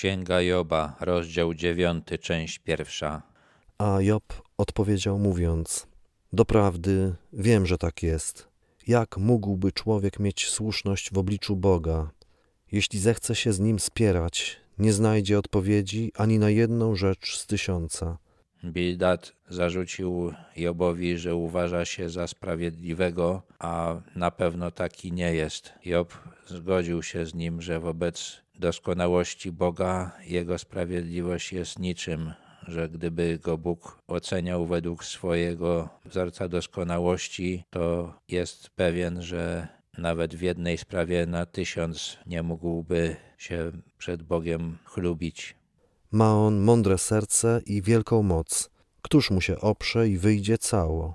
Księga Joba, rozdział 9, część pierwsza. A Job odpowiedział mówiąc: Doprawdy wiem, że tak jest. Jak mógłby człowiek mieć słuszność w obliczu Boga? Jeśli zechce się z nim spierać, nie znajdzie odpowiedzi ani na jedną rzecz z tysiąca. Bildad zarzucił Jobowi, że uważa się za sprawiedliwego, a na pewno taki nie jest. Job zgodził się z nim, że wobec doskonałości Boga jego sprawiedliwość jest niczym, że gdyby go Bóg oceniał według swojego wzorca doskonałości, to jest pewien, że nawet w jednej sprawie na tysiąc nie mógłby się przed Bogiem chlubić. Ma on mądre serce i wielką moc. Któż mu się oprze i wyjdzie cało?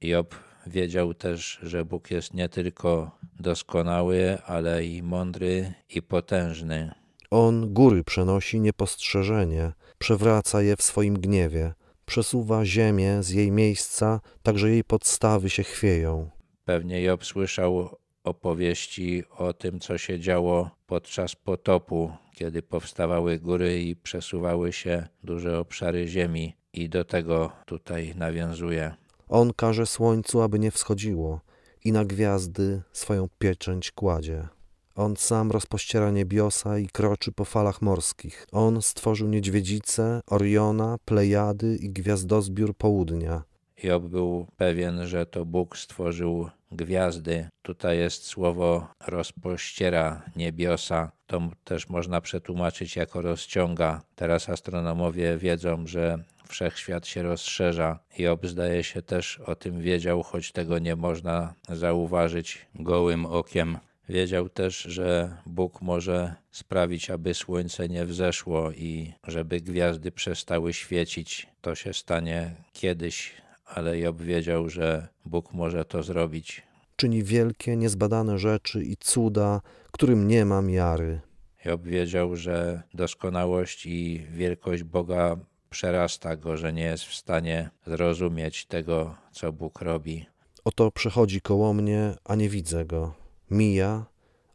Job wiedział też, że Bóg jest nie tylko doskonały, ale i mądry i potężny. On góry przenosi niepostrzeżenie, przewraca je w swoim gniewie, przesuwa ziemię z jej miejsca, tak że jej podstawy się chwieją. Pewnie Job słyszał opowieści o tym, co się działo podczas potopu, kiedy powstawały góry i przesuwały się duże obszary ziemi, i do tego tutaj nawiązuje. On każe słońcu, aby nie wschodziło, i na gwiazdy swoją pieczęć kładzie. On sam rozpościera niebiosa i kroczy po falach morskich. On stworzył niedźwiedzice, Oriona, Plejady i gwiazdozbiór południa. Job był pewien, że to Bóg stworzył gwiazdy. Tutaj jest słowo rozpościera niebiosa. To też można przetłumaczyć jako rozciąga. Teraz astronomowie wiedzą, że wszechświat się rozszerza. Job zdaje się też o tym wiedział, choć tego nie można zauważyć gołym okiem. Wiedział też, że Bóg może sprawić, aby słońce nie wzeszło i żeby gwiazdy przestały świecić. To się stanie kiedyś, ale Job wiedział, że Bóg może to zrobić. Czyni wielkie, niezbadane rzeczy i cuda, którym nie ma miary. Job wiedział, że doskonałość i wielkość Boga przerasta go, że nie jest w stanie zrozumieć tego, co Bóg robi. Oto przechodzi koło mnie, a nie widzę go. Mija,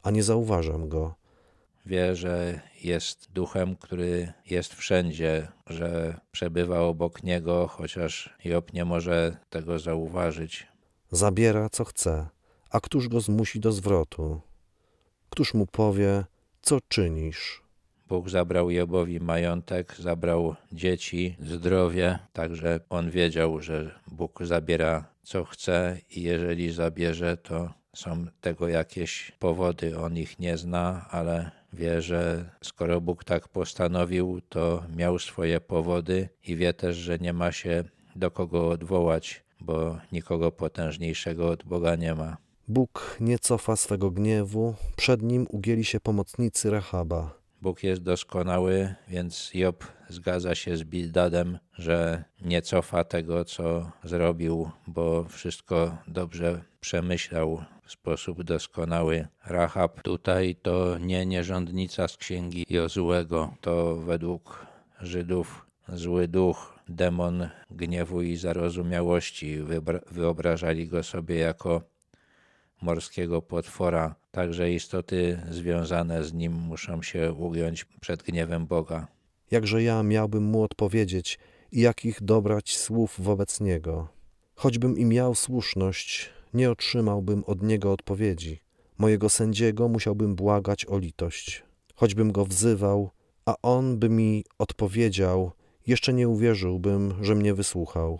a nie zauważam go. Wie, że jest duchem, który jest wszędzie, że przebywa obok niego, chociaż Job nie może tego zauważyć. Zabiera, co chce, a któż go zmusi do zwrotu? Któż mu powie, co czynisz? Bóg zabrał Jobowi majątek, zabrał dzieci, zdrowie, także on wiedział, że Bóg zabiera co chce i jeżeli zabierze, to są tego jakieś powody. On ich nie zna, ale wie, że skoro Bóg tak postanowił, to miał swoje powody i wie też, że nie ma się do kogo odwołać, bo nikogo potężniejszego od Boga nie ma. Bóg nie cofa swego gniewu, przed nim ugięli się pomocnicy Rahaba. Bóg jest doskonały, więc Job zgadza się z Bildadem, że nie cofa tego, co zrobił, bo wszystko dobrze przemyślał w sposób doskonały. Rahab tutaj to nie nierządnica z księgi Jozułego, to według Żydów zły duch, demon gniewu i zarozumiałości. Wyobrażali go sobie jako morskiego potwora. Także istoty związane z nim muszą się ugiąć przed gniewem Boga. Jakże ja miałbym mu odpowiedzieć i jakich dobrać słów wobec niego? Choćbym i miał słuszność, nie otrzymałbym od niego odpowiedzi. Mojego sędziego musiałbym błagać o litość. Choćbym go wzywał, a on by mi odpowiedział, jeszcze nie uwierzyłbym, że mnie wysłuchał.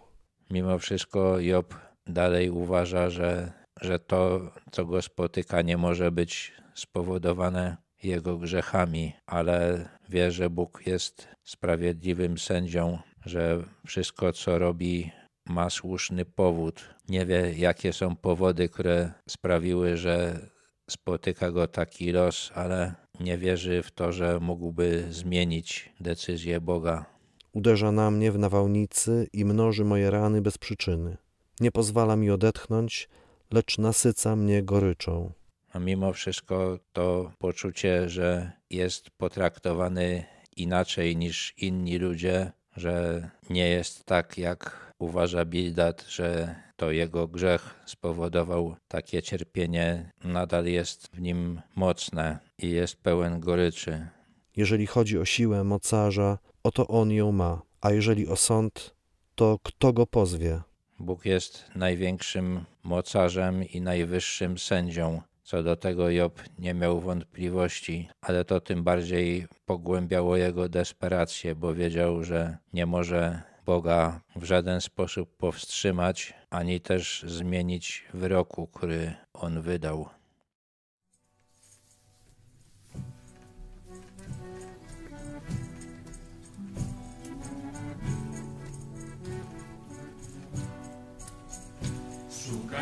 Mimo wszystko Job dalej uważa, że że to, co go spotyka, nie może być spowodowane jego grzechami, ale wie, że Bóg jest sprawiedliwym sędzią, że wszystko, co robi, ma słuszny powód. Nie wie, jakie są powody, które sprawiły, że spotyka go taki los, ale nie wierzy w to, że mógłby zmienić decyzję Boga. Uderza na mnie w nawałnicy i mnoży moje rany bez przyczyny. Nie pozwala mi odetchnąć, lecz nasyca mnie goryczą. A mimo wszystko to poczucie, że jest potraktowany inaczej niż inni ludzie, że nie jest tak, jak uważa Bildad, że to jego grzech spowodował takie cierpienie, nadal jest w nim mocne i jest pełen goryczy. Jeżeli chodzi o siłę mocarza, oto on ją ma, a jeżeli o sąd, to kto go pozwie? Bóg jest największym mocarzem i najwyższym sędzią. Co do tego Job nie miał wątpliwości, ale to tym bardziej pogłębiało jego desperację, bo wiedział, że nie może Boga w żaden sposób powstrzymać, ani też zmienić wyroku, który on wydał.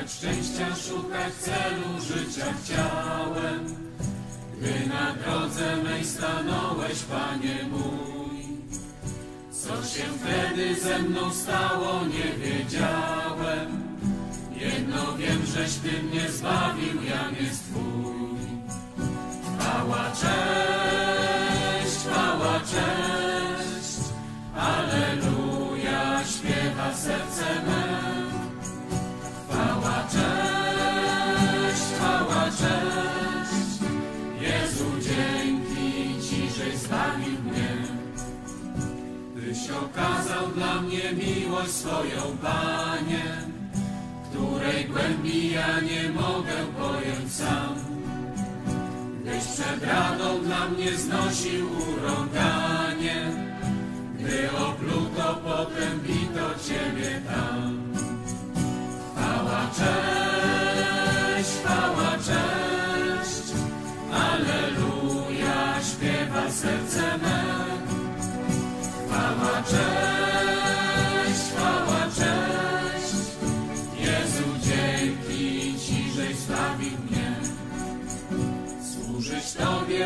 Szukać szczęścia, szukać celu życia chciałem, gdy na drodze mej stanąłeś, Panie mój. Co się wtedy ze mną stało, nie wiedziałem. Jedno wiem, żeś Ty mnie zbawił, Jan jest Twój. Chwała, dla mnie miłość swoją, Panie, której głębi ja nie mogę pojąć sam. Gdyś przed radą dla mnie znosił urąganie,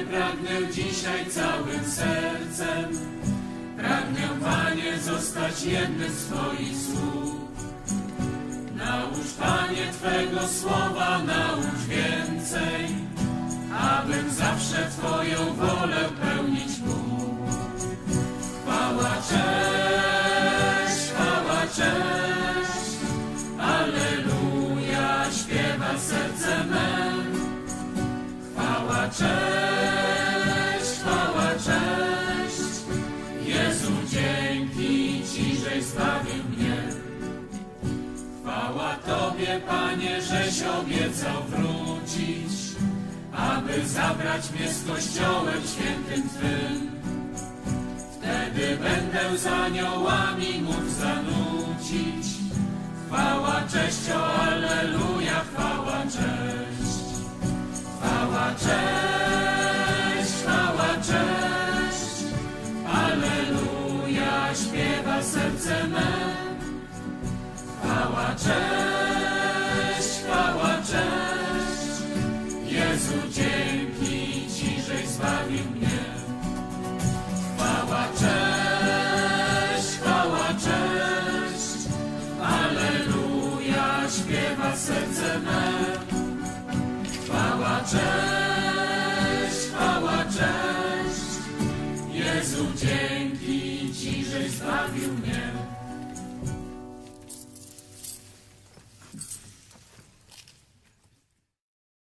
Pragnę dzisiaj całym sercem, pragnę, Panie, zostać jednym z Twoich słów. Naucz, Panie, Twego słowa, naucz więcej, abym zawsze Twoją wolę pełnić mógł. Chwała, Tobie, Panie, żeś obiecał wrócić, aby zabrać mnie z Kościołem świętym Twym. Wtedy będę z aniołami mógł zanucić. Chwała, cześć, o Alleluja, chwała, cześć. Chwała, cześć, chwała, cześć. Alleluja, śpiewa serce me. Chwała, cześć, Chwała,